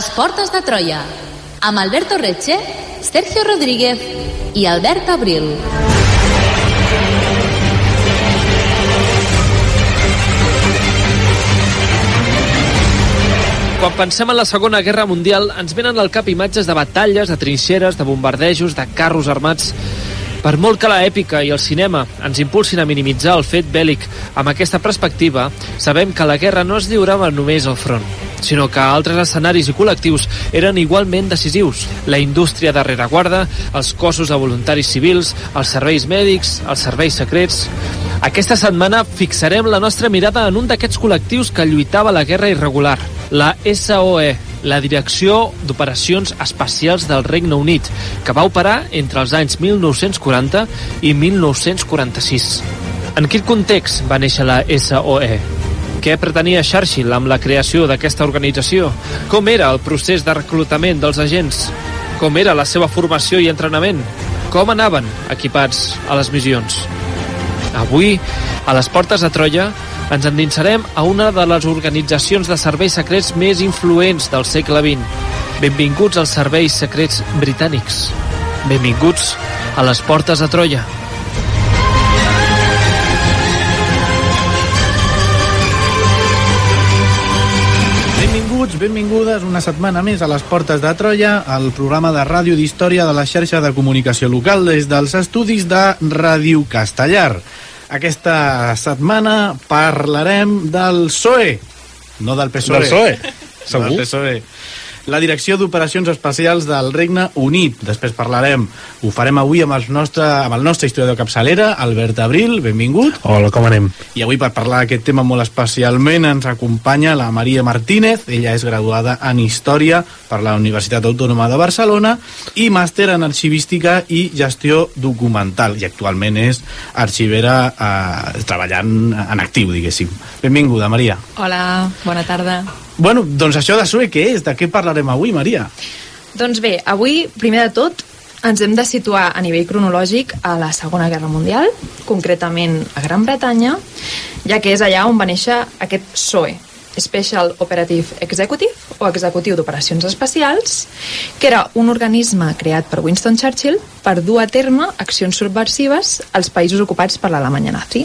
Les portes de Troia, amb Alberto Reche, Sergio Rodríguez i Albert Abril. Quan pensem en la Segona Guerra Mundial, ens venen al cap imatges de batalles, de trinxeres, de bombardejos, de carros armats. Per molt que la èpica i el cinema ens impulsin a minimitzar el fet bèl·lic amb aquesta perspectiva, sabem que la guerra no es lliurava només al front, sinó que altres escenaris i col·lectius eren igualment decisius. La indústria de rereguarda, els cossos de voluntaris civils, els serveis mèdics, els serveis secrets... Aquesta setmana fixarem la nostra mirada en un d'aquests col·lectius que lluitava la guerra irregular, la SOE, la Direcció d'Operacions Espacials del Regne Unit, que va operar entre els anys 1940 i 1946. En quin context va néixer la SOE? Què pretenia Churchill amb la creació d'aquesta organització? Com era el procés de reclutament dels agents? Com era la seva formació i entrenament? Com anaven equipats a les missions? Avui, a les portes de Troia, ens endinsarem a una de les organitzacions de serveis secrets més influents del segle XX. Benvinguts als serveis secrets britànics. Benvinguts a les portes de Troia. Benvingudes una setmana més a les Portes de Troia, el programa de ràdio d'història de la xarxa de comunicació local des dels estudis de Ràdio Castellar. Aquesta setmana parlarem del PSOE, no del PSOE. Del PSOE? No Segur? del PSOE. La Direcció d'Operacions Especials del Regne Unit. Després parlarem. Ho farem avui amb, els nostre, amb el nostre historiador capçalera, Albert Abril. Benvingut. Hola, com anem? I avui per parlar d'aquest tema molt especialment ens acompanya la Maria Martínez, ella és graduada en Història per la Universitat Autònoma de Barcelona i màster en Arxivística i Gestió Documental i actualment és arxivera eh, treballant en actiu, diguéssim. Benvinguda, Maria. Hola, bona tarda. Bueno, doncs això de SOE què és? De què parlarem avui, Maria? Doncs bé, avui, primer de tot, ens hem de situar a nivell cronològic a la Segona Guerra Mundial, concretament a Gran Bretanya, ja que és allà on va néixer aquest PSOE, Special Operative Executive, o Executiu d'Operacions Especials, que era un organisme creat per Winston Churchill per dur a terme accions subversives als països ocupats per l'Alemanya nazi.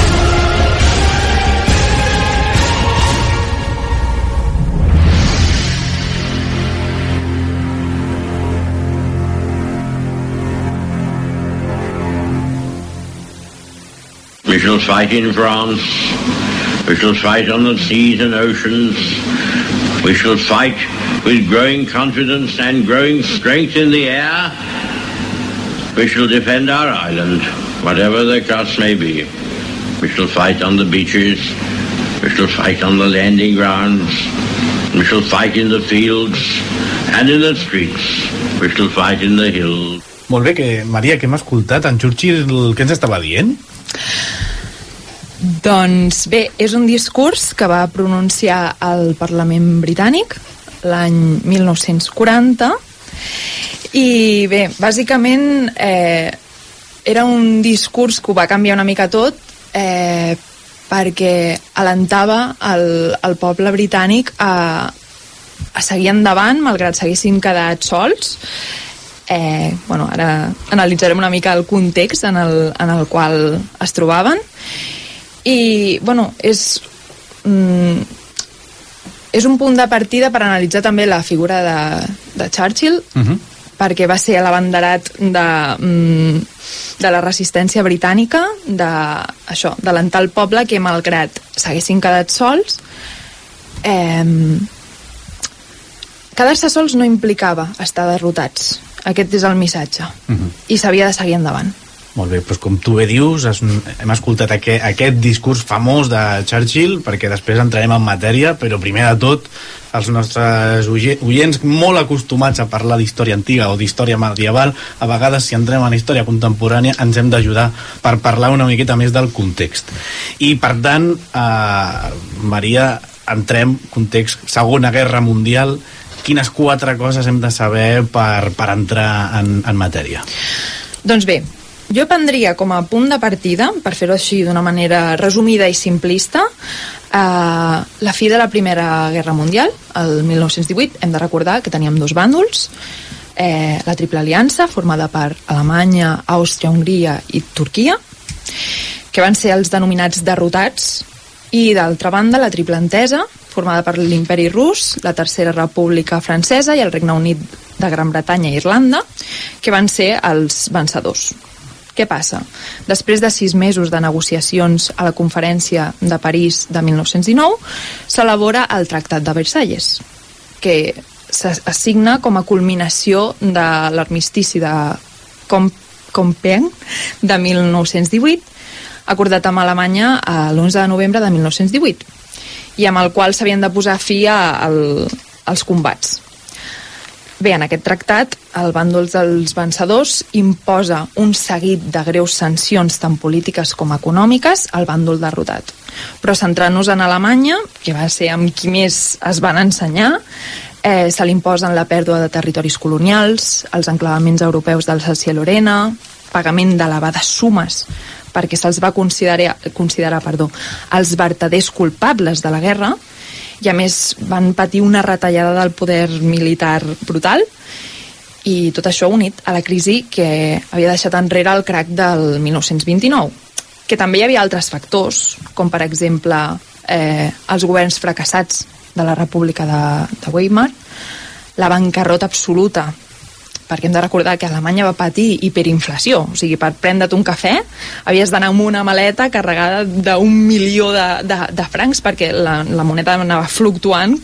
We shall fight in France. We shall fight on the seas and oceans. We shall fight with growing confidence and growing strength in the air. We shall defend our island, whatever the cost may be. We shall fight on the beaches. We shall fight on the landing grounds. We shall fight in the fields and in the streets. We shall fight in the hills. Molt bé, que, Maria, que hem escoltat? En Churchill què ens estava dient? Doncs bé, és un discurs que va pronunciar al Parlament britànic l'any 1940 i bé, bàsicament eh, era un discurs que ho va canviar una mica tot eh, perquè alentava el, el poble britànic a, a seguir endavant malgrat s'haguessin quedat sols. Eh, bueno, ara analitzarem una mica el context en el, en el qual es trobaven i bueno, és mm, és un punt de partida per analitzar també la figura de, de Churchill Uh -huh. perquè va ser l'abanderat de, mm, de la resistència britànica de, això, d'alentar el poble que malgrat s'haguessin quedat sols eh, quedar-se sols no implicava estar derrotats aquest és el missatge Uh -huh. i s'havia de seguir endavant Molt bé, doncs com tu bé dius, es, hem escoltat aquest, aquest discurs famós de Churchill, perquè després entrarem en matèria, però primer de tot, els nostres oients molt acostumats a parlar d'història antiga o d'història medieval, a vegades si entrem en història contemporània ens hem d'ajudar per parlar una miqueta més del context. I per tant, eh, Maria, entrem, context, Segona Guerra Mundial, quines quatre coses hem de saber per, per entrar en, en matèria? Doncs bé, jo prendria com a punt de partida, per fer-ho així d'una manera resumida i simplista, eh, la fi de la Primera Guerra Mundial, el 1918. Hem de recordar que teníem dos bàndols, eh, la Triple Aliança, formada per Alemanya, Àustria, Hongria i Turquia, que van ser els denominats derrotats, i d'altra banda la Triple Entesa, formada per l'imperi rus, la Tercera República Francesa i el Regne Unit de Gran Bretanya i Irlanda, que van ser els vencedors. Què passa? Després de sis mesos de negociacions a la conferència de París de 1919, s'elabora el Tractat de Versalles, que s'assigna com a culminació de l'armistici de Compiègne de 1918, acordat amb Alemanya l'11 de novembre de 1918, i amb el qual s'havien de posar fi al, als combats. Bé, en aquest tractat, el bàndol dels vencedors imposa un seguit de greus sancions tant polítiques com econòmiques al bàndol derrotat. Però centrant-nos en Alemanya, que va ser amb qui més es van ensenyar, eh, se li imposen la pèrdua de territoris colonials, els enclavaments europeus d'Alsàcia Lorena, pagament d'elevades sumes perquè se'ls va considerar, considerar perdó, els vertaders culpables de la guerra, i a més van patir una retallada del poder militar brutal i tot això unit a la crisi que havia deixat enrere el crac del 1929 que també hi havia altres factors com per exemple eh, els governs fracassats de la República de, de Weimar la bancarrota absoluta perquè hem de recordar que Alemanya va patir hiperinflació, o sigui, per prendre't un cafè havies d'anar amb una maleta carregada d'un milió de, de, de francs perquè la, la moneda anava fluctuant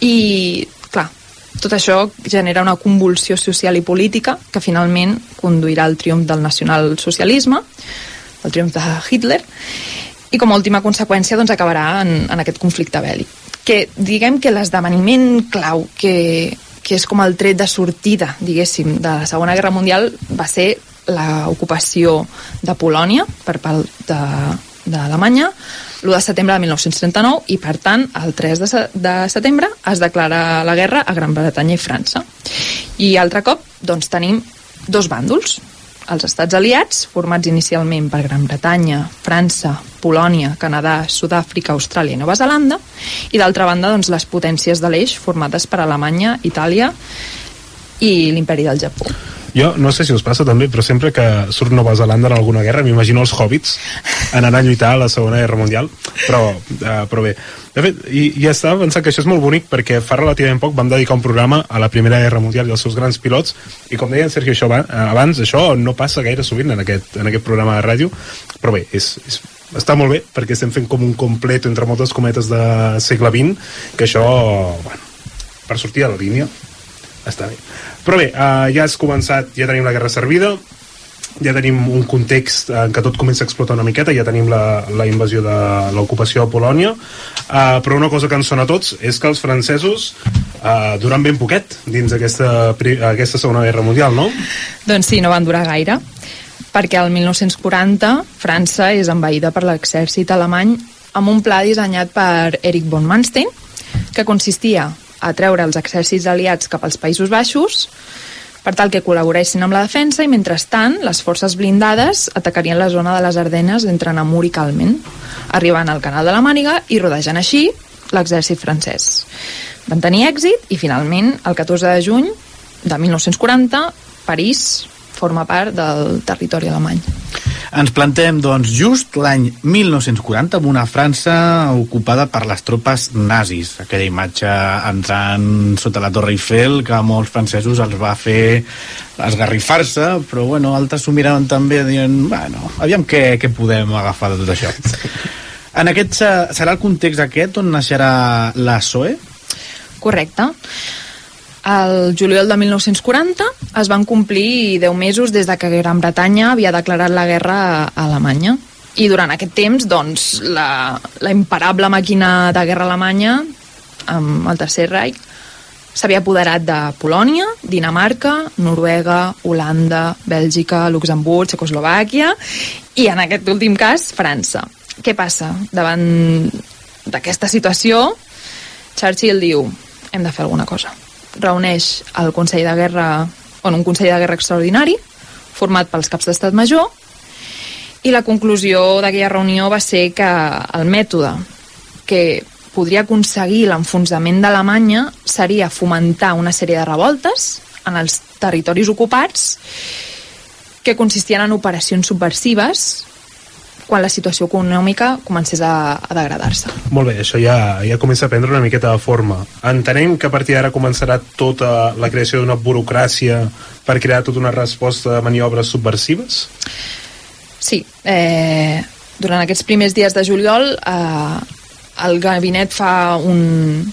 i, clar, tot això genera una convulsió social i política que finalment conduirà al triomf del nacionalsocialisme, el triomf de Hitler, i com a última conseqüència doncs, acabarà en, en aquest conflicte bèl·lic. Que diguem que l'esdeveniment clau que, que és com el tret de sortida, diguéssim, de la Segona Guerra Mundial va ser l'ocupació de Polònia per part d'Alemanya l'1 de setembre de 1939 i per tant el 3 de, de setembre es declara la guerra a Gran Bretanya i França. I altre cop doncs tenim dos bàndols els estats aliats, formats inicialment per Gran Bretanya, França, Polònia, Canadà, Sud-àfrica, Austràlia i Nova Zelanda, i d'altra banda doncs, les potències de l'eix formades per Alemanya, Itàlia i l'imperi del Japó. Jo no sé si us passa també, però sempre que surt Nova Zelanda en alguna guerra, m'imagino els hobbits anant a lluitar a la Segona Guerra Mundial, però, uh, però bé. De fet, i, i estava pensant que això és molt bonic perquè fa relativament poc vam dedicar un programa a la Primera Guerra Mundial i als seus grans pilots, i com deia en Sergio això abans, això no passa gaire sovint en aquest, en aquest programa de ràdio, però bé, és, és està molt bé perquè estem fent com un complet entre moltes cometes de segle XX que això, bueno, per sortir a la línia està bé. Però bé, uh, ja has començat, ja tenim la guerra servida, ja tenim un context en què tot comença a explotar una miqueta, ja tenim la, la invasió de l'ocupació a Polònia, uh, però una cosa que ens sona a tots és que els francesos uh, duran ben poquet dins aquesta, aquesta Segona Guerra Mundial, no? Doncs sí, no van durar gaire, perquè el 1940 França és envaïda per l'exèrcit alemany amb un pla dissenyat per Erich von Manstein, que consistia a treure els exèrcits aliats cap als Països Baixos per tal que col·laboressin amb la defensa i, mentrestant, les forces blindades atacarien la zona de les Ardenes entre Namur i Calment, arribant al canal de la Màniga i rodejant així l'exèrcit francès. Van tenir èxit i, finalment, el 14 de juny de 1940, París forma part del territori alemany. Ens plantem, doncs, just l'any 1940 amb una França ocupada per les tropes nazis. Aquella imatge entrant sota la Torre Eiffel que a molts francesos els va fer esgarrifar-se, però bueno, altres s'ho miraven també dient, bueno, aviam què, què podem agafar de tot això. En aquest serà el context aquest on naixerà la SOE? Correcte. Al juliol de 1940 es van complir 10 mesos des de que Gran Bretanya havia declarat la guerra a Alemanya. I durant aquest temps, doncs, la, la imparable màquina de guerra alemanya, amb el Tercer Reich, s'havia apoderat de Polònia, Dinamarca, Noruega, Holanda, Bèlgica, Luxemburg, Txecoslovàquia i, en aquest últim cas, França. Què passa? Davant d'aquesta situació, Churchill diu hem de fer alguna cosa. Reuneix el Consell de Guerra, on un Consell de Guerra extraordinari, format pels caps d'estat major, i la conclusió d'aquella reunió va ser que el mètode que podria aconseguir l'enfonsament d'Alemanya seria fomentar una sèrie de revoltes en els territoris ocupats que consistien en operacions subversives quan la situació econòmica comencés a, a degradar-se. Molt bé, això ja, ja comença a prendre una miqueta de forma. Entenem que a partir d'ara començarà tota la creació d'una burocràcia per crear tota una resposta de maniobres subversives? Sí, eh, durant aquests primers dies de juliol eh, el gabinet fa un,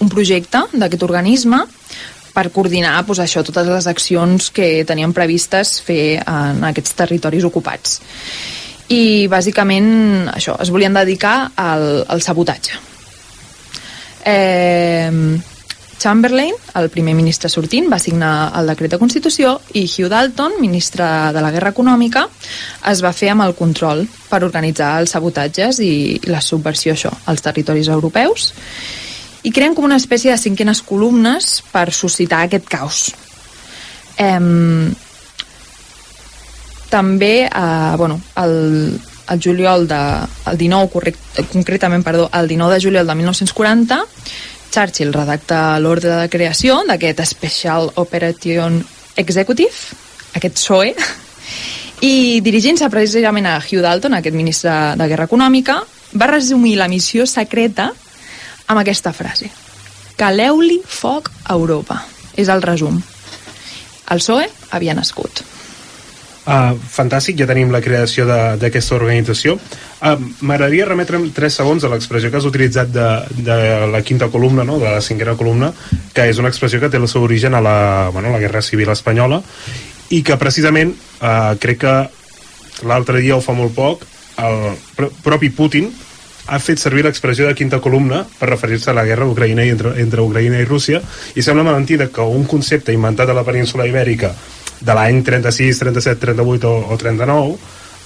un projecte d'aquest organisme per coordinar doncs, això, totes les accions que tenien previstes fer en aquests territoris ocupats. I bàsicament això, es volien dedicar al, al sabotatge. Eh, Chamberlain, el primer ministre sortint, va signar el decret de Constitució i Hugh Dalton, ministre de la Guerra Econòmica, es va fer amb el control per organitzar els sabotatges i la subversió això als territoris europeus i creen com una espècie de cinquenes columnes per suscitar aquest caos. Eh, també, eh, bueno, el, el juliol de, el 19, correct, concretament, perdó, el 19 de juliol de 1940, Churchill redacta l'ordre de creació d'aquest Special Operation Executive, aquest SOE, i dirigint-se precisament a Hugh Dalton, aquest ministre de Guerra Econòmica, va resumir la missió secreta amb aquesta frase. Caleu-li foc a Europa. És el resum. El PSOE havia nascut. Uh, fantàstic, ja tenim la creació d'aquesta organització. Uh, M'agradaria remetre'm 3 segons a l'expressió que has utilitzat de, de la quinta columna, no? de la cinquena columna, que és una expressió que té el seu origen a la, bueno, la Guerra Civil Espanyola i que precisament uh, crec que l'altre dia o fa molt poc el pr propi Putin ha fet servir l'expressió de quinta columna per referir-se a la guerra Ucraïna entre, entre Ucraïna i Rússia i sembla mentida que un concepte inventat a la península ibèrica de l'any 36, 37, 38 o, o 39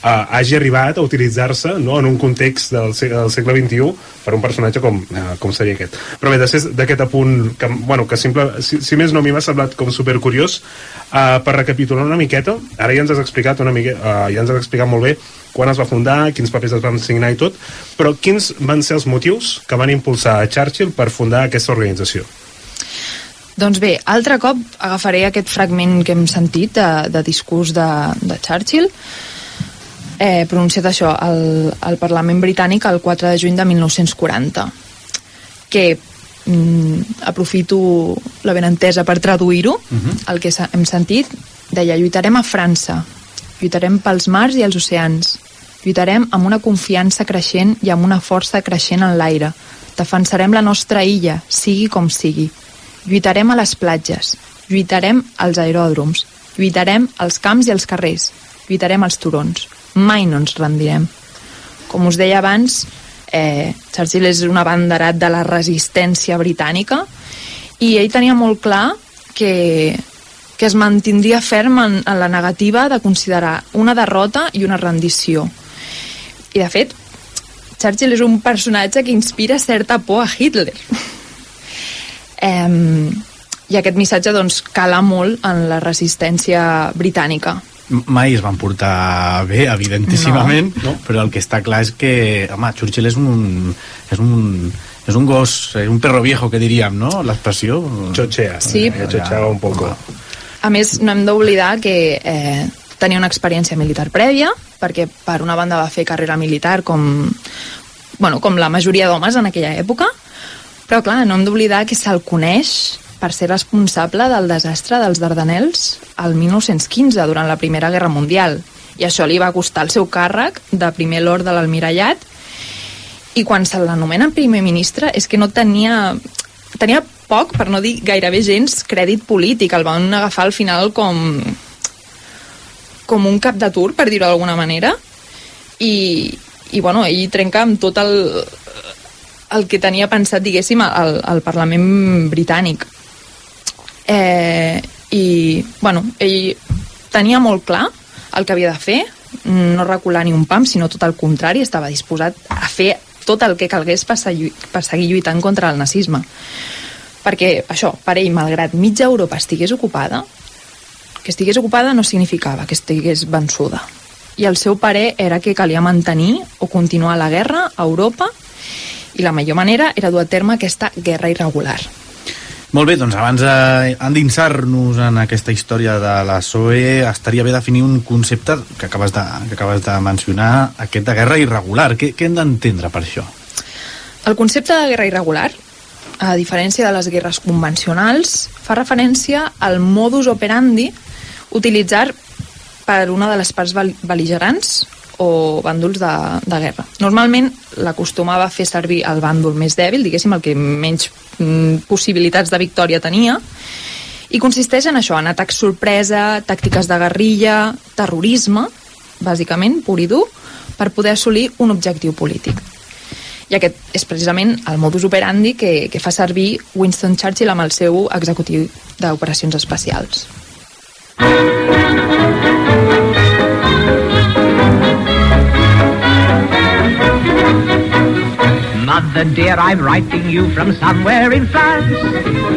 eh, hagi arribat a utilitzar-se no, en un context del, del segle XXI per un personatge com, eh, com seria aquest. Però bé, després d'aquest apunt, que, bueno, que simple, si, si més no, mi m'ha semblat com supercuriós, eh, per recapitular una miqueta, ara ja ens has explicat una miqueta, eh, ja ens has explicat molt bé quan es va fundar, quins papers es van signar i tot, però quins van ser els motius que van impulsar a Churchill per fundar aquesta organització? Doncs bé, altre cop agafaré aquest fragment que hem sentit de, de discurs de, de Churchill, eh, pronunciat això al, al Parlament Britànic el 4 de juny de 1940, que mm, aprofito la benentesa per traduir-ho, uh -huh. el que hem sentit, deia, lluitarem a França, lluitarem pels mars i els oceans, lluitarem amb una confiança creixent i amb una força creixent en l'aire, defensarem la nostra illa, sigui com sigui, Lluitarem a les platges, lluitarem als aeròdroms, lluitarem als camps i als carrers, lluitarem als turons. Mai no ens rendirem. Com us deia abans, eh, Churchill és un abanderat de la resistència britànica i ell tenia molt clar que, que es mantindria ferm en, en la negativa de considerar una derrota i una rendició. I, de fet, Churchill és un personatge que inspira certa por a Hitler. Eh, I aquest missatge doncs, cala molt en la resistència britànica. Mai es van portar bé, evidentíssimament, no. No? però el que està clar és que, home, Churchill és un, és un, és un gos, és un perro viejo, que diríem, no? L'expressió... Chochea. Sí. Eh, chochea un poco. A més, no hem d'oblidar que eh, tenia una experiència militar prèvia, perquè per una banda va fer carrera militar com, bueno, com la majoria d'homes en aquella època, però clar, no hem d'oblidar que se'l coneix per ser responsable del desastre dels Dardanels al 1915, durant la Primera Guerra Mundial. I això li va costar el seu càrrec de primer lord de l'Almirallat i quan se l'anomena primer ministre és que no tenia tenia poc, per no dir gairebé gens, crèdit polític. El van agafar al final com, com un cap de tour, per dir-ho d'alguna manera, i, i bueno, ell trenca amb tot el, el que tenia pensat, diguéssim, al, al Parlament britànic. Eh, I, bueno, ell tenia molt clar el que havia de fer, no recular ni un pam, sinó tot el contrari, estava disposat a fer tot el que calgués per, per seguir lluitant contra el nazisme. Perquè això, per ell, malgrat mitja Europa estigués ocupada, que estigués ocupada no significava que estigués vençuda. I el seu parer era que calia mantenir o continuar la guerra a Europa i la millor manera era dur a terme aquesta guerra irregular. Molt bé, doncs abans d'endinsar-nos en aquesta història de la SOE, estaria bé definir un concepte que acabes de, que acabes de mencionar, aquest de guerra irregular. Què, què hem d'entendre per això? El concepte de guerra irregular, a diferència de les guerres convencionals, fa referència al modus operandi utilitzat per una de les parts bel·ligerants o bàndols de, de guerra. Normalment l'acostumava a fer servir el bàndol més dèbil, diguéssim, el que menys mm, possibilitats de victòria tenia, i consisteix en això, en atacs sorpresa, tàctiques de guerrilla, terrorisme, bàsicament, pur i dur, per poder assolir un objectiu polític. I aquest és precisament el modus operandi que, que fa servir Winston Churchill amb el seu executiu d'operacions especials. Mother dear, I'm writing you from somewhere in France,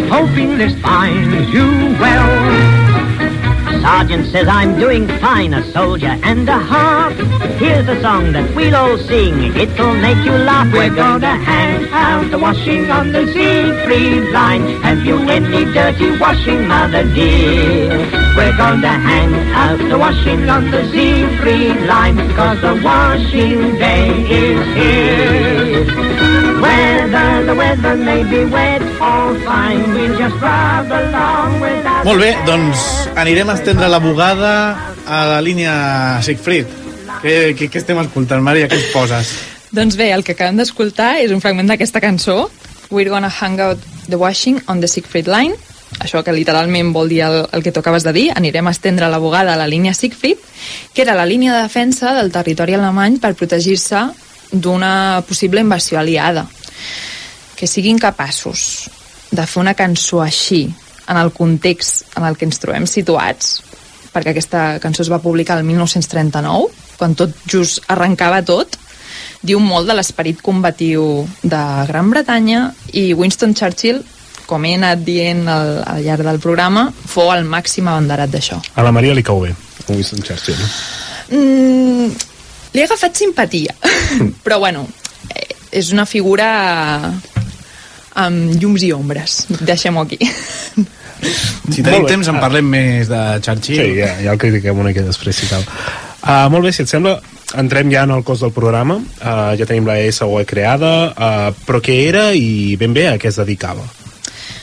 hoping this finds you well. Sergeant says I'm doing fine, a soldier and a half. Here's a song that we'll all sing, it'll make you laugh. We're gonna hang out the washing on the Siegfried line. Have you any dirty washing, mother dear? We're gonna hang out the washing on the Siegfried line, cause the washing day is here. Molt bé, doncs anirem a estendre la bugada a la línia Siegfried. Què, què, què estem escoltant, Maria? Què ens poses? Doncs bé, el que acabem d'escoltar és un fragment d'aquesta cançó, We're gonna hang out the washing on the Siegfried line, això que literalment vol dir el, el que tu acabes de dir, anirem a estendre la bugada a la línia Siegfried, que era la línia de defensa del territori alemany per protegir-se d'una possible invasió aliada. Que siguin capaços de fer una cançó així, en el context en el que ens trobem situats, perquè aquesta cançó es va publicar el 1939, quan tot just arrencava tot, diu molt de l'esperit combatiu de Gran Bretanya i Winston Churchill com he anat dient al, al llarg del programa, fou el màxim abanderat d'això. A la Maria li cau bé, Winston Churchill. Mm, li he agafat simpatia, però bueno, eh, és una figura amb llums i ombres. Deixem-ho aquí. Si tenim temps en parlem més de Churchill. Sí, ja, ja el critiquem una mica després, si cal. Uh, molt bé, si et sembla, entrem ja en el cos del programa. Uh, ja tenim la SOE creada, uh, però què era i ben bé a què es dedicava?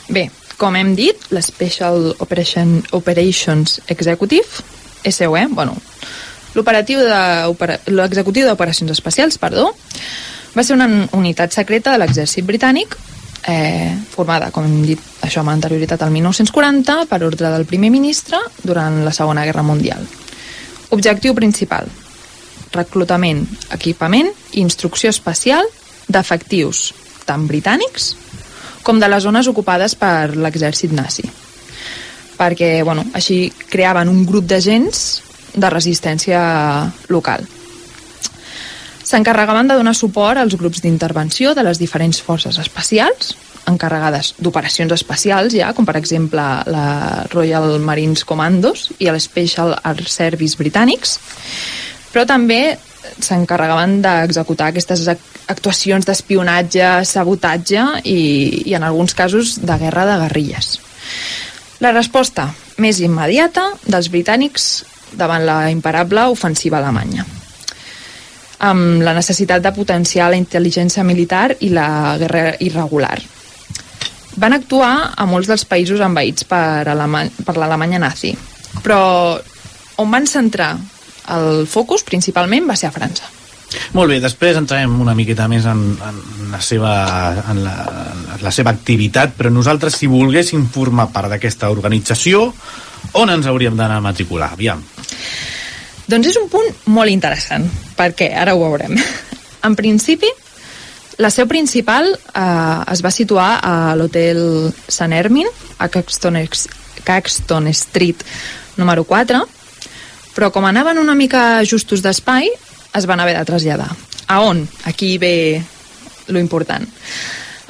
Bé, com hem dit, l'Special Operation, Operations Executive, SOE, bueno, l'operatiu de, l'executiu d'operacions especials, perdó, va ser una unitat secreta de l'exèrcit britànic eh, formada, com hem dit això amb anterioritat, al 1940 per ordre del primer ministre durant la Segona Guerra Mundial. Objectiu principal, reclutament, equipament i instrucció especial d'efectius tant britànics com de les zones ocupades per l'exèrcit nazi. Perquè, bueno, així creaven un grup d'agents de resistència local. S'encarregaven de donar suport als grups d'intervenció de les diferents forces especials, encarregades d'operacions especials ja, com per exemple la Royal Marines Commandos i el Special Air Service britànics, però també s'encarregaven d'executar aquestes actuacions d'espionatge, sabotatge i, i en alguns casos de guerra de guerrilles. La resposta més immediata dels britànics davant la imparable ofensiva alemanya amb la necessitat de potenciar la intel·ligència militar i la guerra irregular. Van actuar a molts dels països envaïts per, per l'Alemanya nazi, però on van centrar el focus principalment va ser a França. Molt bé, després entrarem una miqueta més en, en, la, seva, en, la, en la seva activitat, però nosaltres, si volguéssim formar part d'aquesta organització, on ens hauríem d'anar a matricular? Aviam. Doncs és un punt molt interessant, perquè ara ho veurem. En principi, la seu principal eh, es va situar a l'hotel Sant Hermin, a Caxton, Caxton Street número 4, però com anaven una mica justos d'espai, es van haver de traslladar. A on? Aquí ve lo important.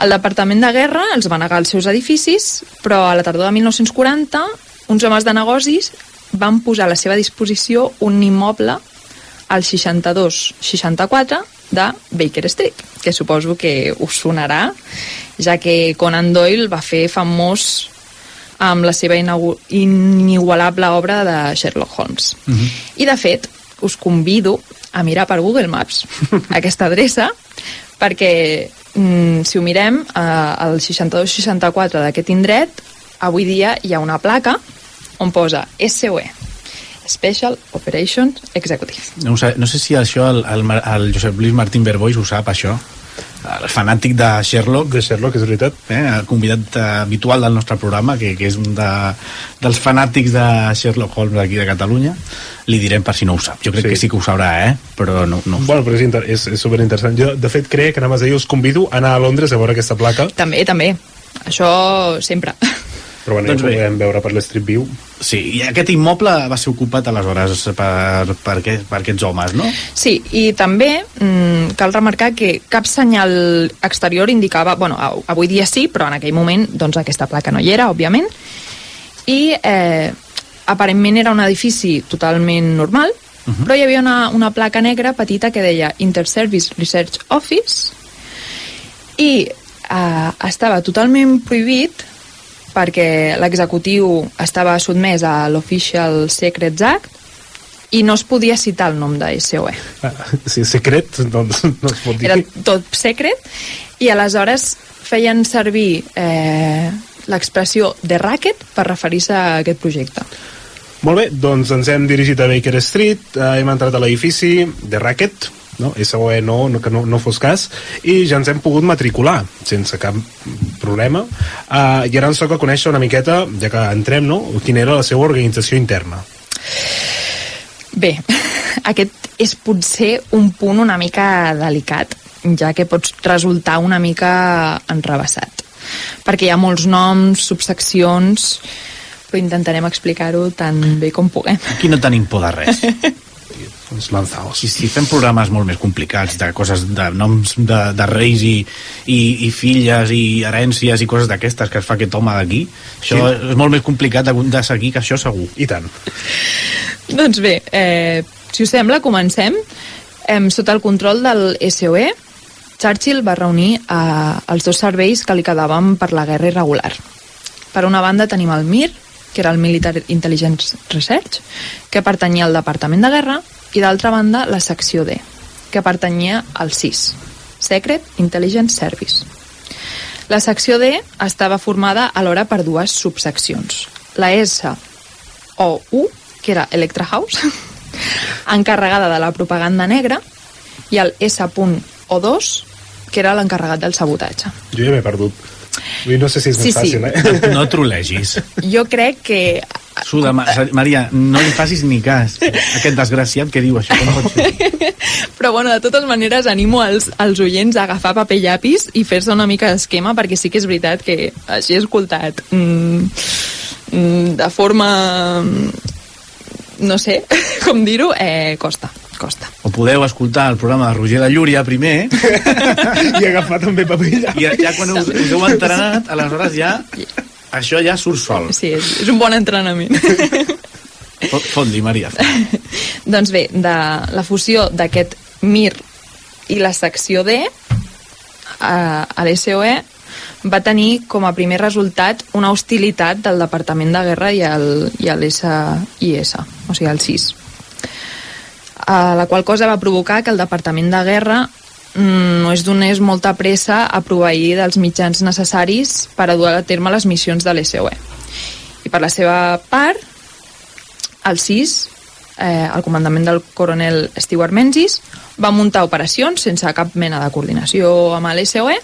El Departament de Guerra els va negar els seus edificis, però a la tardor de 1940 uns homes de negocis van posar a la seva disposició un immoble al 62-64 de Baker Street, que suposo que us sonarà, ja que Conan Doyle va fer famós amb la seva inigualable obra de Sherlock Holmes. Uh -huh. I, de fet, us convido a mirar per Google Maps aquesta adreça, perquè mm, si ho mirem, eh, el 62-64 d'aquest indret, avui dia hi ha una placa on posa SOE, Special Operations Executive. No, sé, no sé si això el, el, el Josep Luis Martín Berbois ho sap, això. El fanàtic de Sherlock. De Sherlock, és veritat. Eh, el convidat uh, habitual del nostre programa, que, que és un de, dels fanàtics de Sherlock Holmes d'aquí de Catalunya. Li direm per si no ho sap. Jo crec sí. que sí que ho sabrà, eh? Però no, no Bueno, però és, inter és, és superinteressant. Jo, de fet, crec que anaves a dir, us convido a anar a Londres a veure aquesta placa. També, també. Això sempre. Però bueno, doncs ja ho podem veure per l'Street View. Sí, i aquest immoble va ser ocupat aleshores per, per, aquest, per aquests homes, no? Sí, i també mm, cal remarcar que cap senyal exterior indicava... Bueno, avui dia sí, però en aquell moment doncs, aquesta placa no hi era, òbviament, i eh, aparentment era un edifici totalment normal, uh -huh. però hi havia una, una placa negra petita que deia Interservice Research Office i eh, estava totalment prohibit perquè l'executiu estava sotmès a l'Official Secrets Act i no es podia citar el nom de SOE. Ah, sí, secret, doncs no es pot dir. Era tot secret i aleshores feien servir eh, l'expressió de racket per referir-se a aquest projecte. Molt bé, doncs ens hem dirigit a Baker Street, eh, hem entrat a l'edifici de Racket, no? SOE no, no, que no, no fos cas, i ja ens hem pogut matricular sense cap problema. Uh, I ara ens toca conèixer una miqueta, ja que entrem, no? quina era la seva organització interna. Bé, aquest és potser un punt una mica delicat, ja que pots resultar una mica enrebaçat. Perquè hi ha molts noms, subseccions, però intentarem explicar-ho tan bé com puguem. Aquí no tenim por de res. doncs lanzaos. I si fem programes molt més complicats, de coses, de noms de, de reis i, i, i filles i herències i coses d'aquestes que es fa aquest home d'aquí, això sí. és molt més complicat de, de seguir que això segur. I tant. doncs bé, eh, si us sembla, comencem. Eh, sota el control del SOE, Churchill va reunir eh, els dos serveis que li quedaven per la guerra irregular. Per una banda tenim el MIR, que era el Military Intelligence Research, que pertanyia al Departament de Guerra, i d'altra banda la secció D, que pertanyia al CIS, Secret Intelligence Service. La secció D estava formada alhora per dues subseccions. La S o U, que era Electra House, encarregada de la propaganda negra, i el S.O2, que era l'encarregat del sabotatge. Jo ja m'he perdut. Vull no sé si és sí, més fàcil, sí. eh? No trolegis. Jo crec que... Suda, Maria, no li facis ni cas. Aquest desgraciat que diu això, com pot ser? Però bueno, de totes maneres animo els, els oients a agafar paper i llapis i fer-se una mica d'esquema perquè sí que és veritat que així he escoltat mm, mm, de forma no sé com dir-ho, eh, costa costa. O podeu escoltar el programa de Roger de Llúria primer i agafar també paper i ja, quan us, us heu entrenat aleshores ja això ja surt sol. Sí, és, és un bon entrenament. Fot-li Maria doncs bé, de la fusió d'aquest MIR i la secció D eh, a l'SOE va tenir com a primer resultat una hostilitat del Departament de Guerra i el, i el SIS, o sigui, el CIS a la qual cosa va provocar que el Departament de Guerra mm, no es donés molta pressa a proveir dels mitjans necessaris per a dur a terme les missions de l'SOE. I per la seva part, el CIS eh, al comandament del coronel Stewart Menzies, va muntar operacions sense cap mena de coordinació amb l'SOE,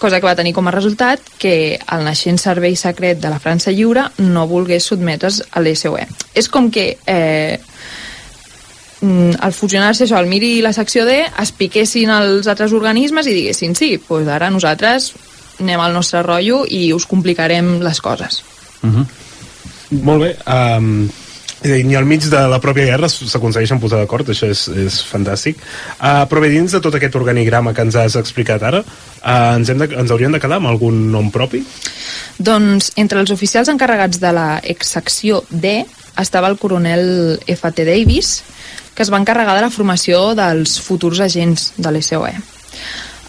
cosa que va tenir com a resultat que el naixent servei secret de la França lliure no volgués sotmetre's a l'SOE. És com que eh, mm, al fusionar-se això, el MIR i la secció D, es piquessin els altres organismes i diguessin sí, doncs ara nosaltres anem al nostre rotllo i us complicarem les coses. Uh -huh. Molt bé. Um, és a dir, ni al mig de la pròpia guerra s'aconsegueixen posar d'acord, això és, és fantàstic. Uh, però bé, dins de tot aquest organigrama que ens has explicat ara, uh, ens, hem de, ens hauríem de quedar amb algun nom propi? Doncs entre els oficials encarregats de la exsecció D estava el coronel F.T. Davis, que es va encarregar de la formació dels futurs agents de l'SOE.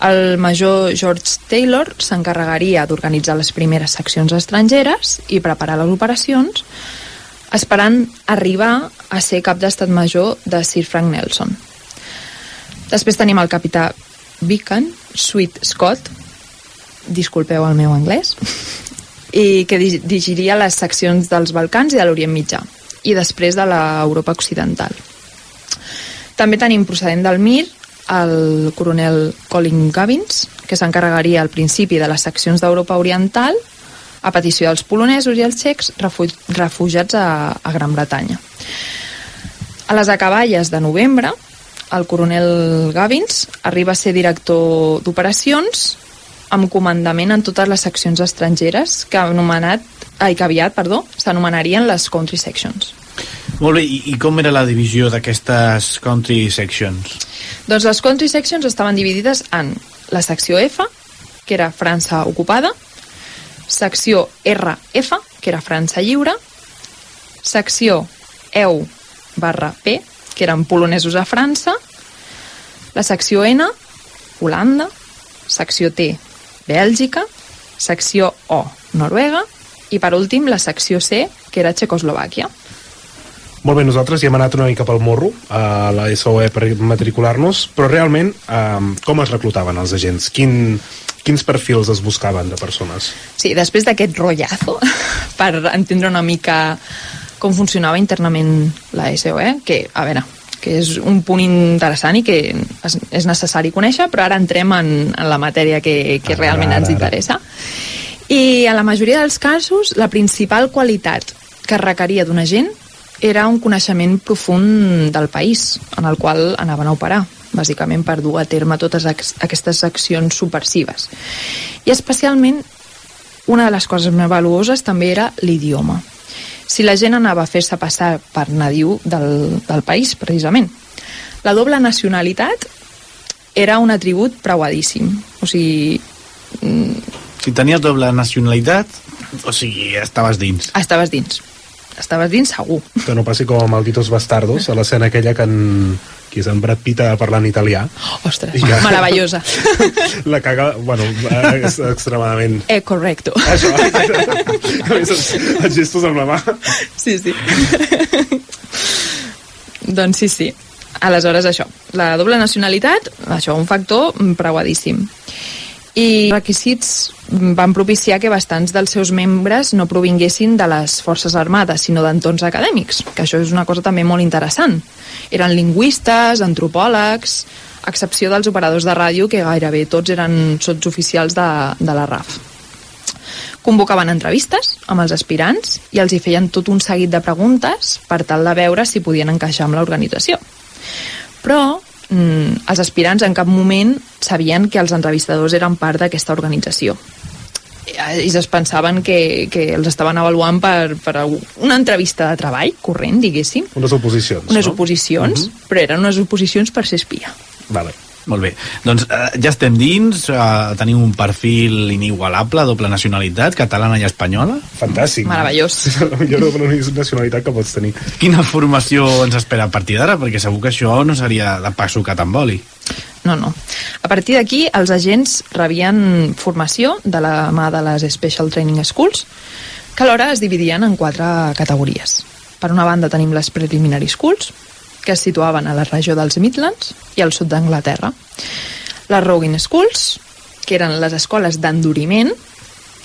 El major George Taylor s'encarregaria d'organitzar les primeres seccions estrangeres i preparar les operacions, esperant arribar a ser cap d'estat major de Sir Frank Nelson. Després tenim el capità Beacon, Sweet Scott, disculpeu el meu anglès, i que dirigiria les seccions dels Balcans i de l'Orient Mitjà, i després de l'Europa Occidental. També tenim procedent del Mir el coronel Colin Gavins, que s'encarregaria al principi de les seccions d'Europa Oriental a petició dels polonesos i els txecs refugiats a, a Gran Bretanya. A les acaballes de novembre, el coronel Gavins arriba a ser director d'operacions amb comandament en totes les seccions estrangeres que, anomenat, ai, que aviat perdó, s'anomenarien les country sections. Molt bé, i, i com era la divisió d'aquestes country sections? Doncs les country sections estaven dividides en la secció F, que era França ocupada, secció RF, que era França lliure, secció EU barra P, que eren polonesos a França, la secció N, Holanda, secció T, Bèlgica, secció O, Noruega, i per últim la secció C, que era Txecoslovàquia. Molt bé, nosaltres ja hem anat una mica pel morro a la SOE per matricular-nos, però realment eh, com es reclutaven els agents? Quin, quins perfils es buscaven de persones? Sí, després d'aquest rotllazo, per entendre una mica com funcionava internament la SOE, que, a veure, que és un punt interessant i que és, és necessari conèixer, però ara entrem en, en la matèria que, que Ara, realment ens ara, ara. interessa. I en la majoria dels casos, la principal qualitat que requeria d'un agent era un coneixement profund del país en el qual anaven a operar bàsicament per dur a terme totes aquestes accions subversives. I especialment, una de les coses més valuoses també era l'idioma. Si la gent anava a fer-se passar per nadiu del, del país, precisament. La doble nacionalitat era un atribut preuadíssim. O sigui, Si tenies doble nacionalitat, o sigui, estaves dins. estaves dins. Estaves dins segur. Que no passi com a Malditos Bastardos, a l'escena aquella que en, qui és en Brad Pitt parlant italià. Ostres, ja. meravellosa. La caga, bueno, eh, és extremadament... Eh, correcto. Això, a més, els, els gestos amb la mà. Sí, sí. doncs sí, sí. Aleshores, això, la doble nacionalitat, això, un factor preuadíssim. I requisits van propiciar que bastants dels seus membres no provinguessin de les forces armades, sinó d'entorns acadèmics, que això és una cosa també molt interessant. Eren lingüistes, antropòlegs, a excepció dels operadors de ràdio, que gairebé tots eren sots oficials de, de la RAF. Convocaven entrevistes amb els aspirants i els hi feien tot un seguit de preguntes per tal de veure si podien encaixar amb l'organització. Però mm, els aspirants en cap moment sabien que els entrevistadors eren part d'aquesta organització. I es pensaven que, que els estaven avaluant per, per una entrevista de treball corrent, diguéssim, Unes oposicions, unes no? oposicions, però eren unes oposicions per ser espia. Vale. Molt bé. Doncs eh, ja estem dins, eh, tenim un perfil inigualable, doble nacionalitat, catalana i espanyola. Fantàstic. Meravellós. És la millor doble nacionalitat que pots tenir. Quina formació ens espera a partir d'ara? Perquè segur que això no seria de pas sucat amb oli. No, no. A partir d'aquí, els agents rebien formació de la mà de les Special Training Schools, que alhora es dividien en quatre categories. Per una banda tenim les Preliminary Schools, que es situaven a la regió dels Midlands i al sud d'Anglaterra. Les Rowing Schools, que eren les escoles d'enduriment,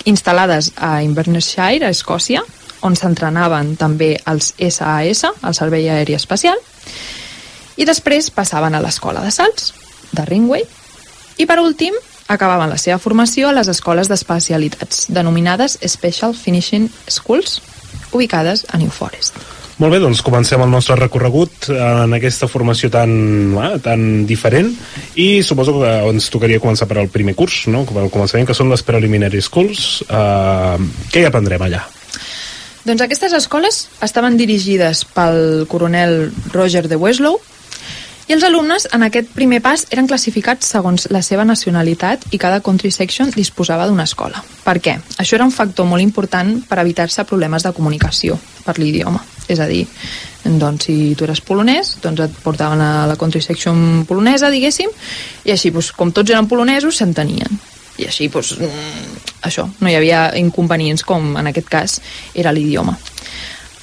instal·lades a Inverness-shire, a Escòcia, on s'entrenaven també els SAS, el Servei Aeri Espacial, i després passaven a l'escola de salts, de Ringway, i per últim acabaven la seva formació a les escoles d'especialitats, denominades Special Finishing Schools, ubicades a New Forest. Molt bé, doncs comencem el nostre recorregut en aquesta formació tan, eh, tan diferent i suposo que ens tocaria començar per al primer curs, no? per al començament, que són les Preliminary Schools. Uh, què hi aprendrem allà? Doncs aquestes escoles estaven dirigides pel coronel Roger de Weslow i els alumnes en aquest primer pas eren classificats segons la seva nacionalitat i cada country section disposava d'una escola. Per què? Això era un factor molt important per evitar-se problemes de comunicació per l'idioma. És a dir, doncs, si tu eres polonès, doncs et portaven a la country polonesa, diguéssim, i així, doncs, com tots eren polonesos, s'entenien. I així, doncs, això, no hi havia inconvenients com en aquest cas era l'idioma.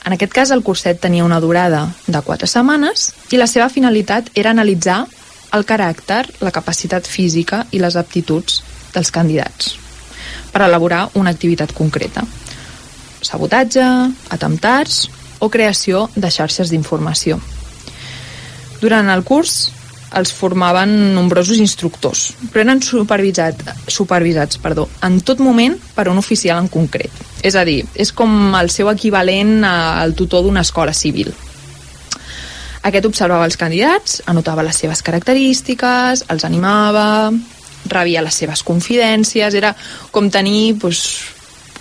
En aquest cas, el curset tenia una durada de 4 setmanes i la seva finalitat era analitzar el caràcter, la capacitat física i les aptituds dels candidats per elaborar una activitat concreta. Sabotatge, atemptats o creació de xarxes d'informació. Durant el curs els formaven nombrosos instructors, però eren supervisat, supervisats perdó, en tot moment per un oficial en concret. És a dir, és com el seu equivalent al tutor d'una escola civil. Aquest observava els candidats, anotava les seves característiques, els animava, rebia les seves confidències, era com tenir doncs,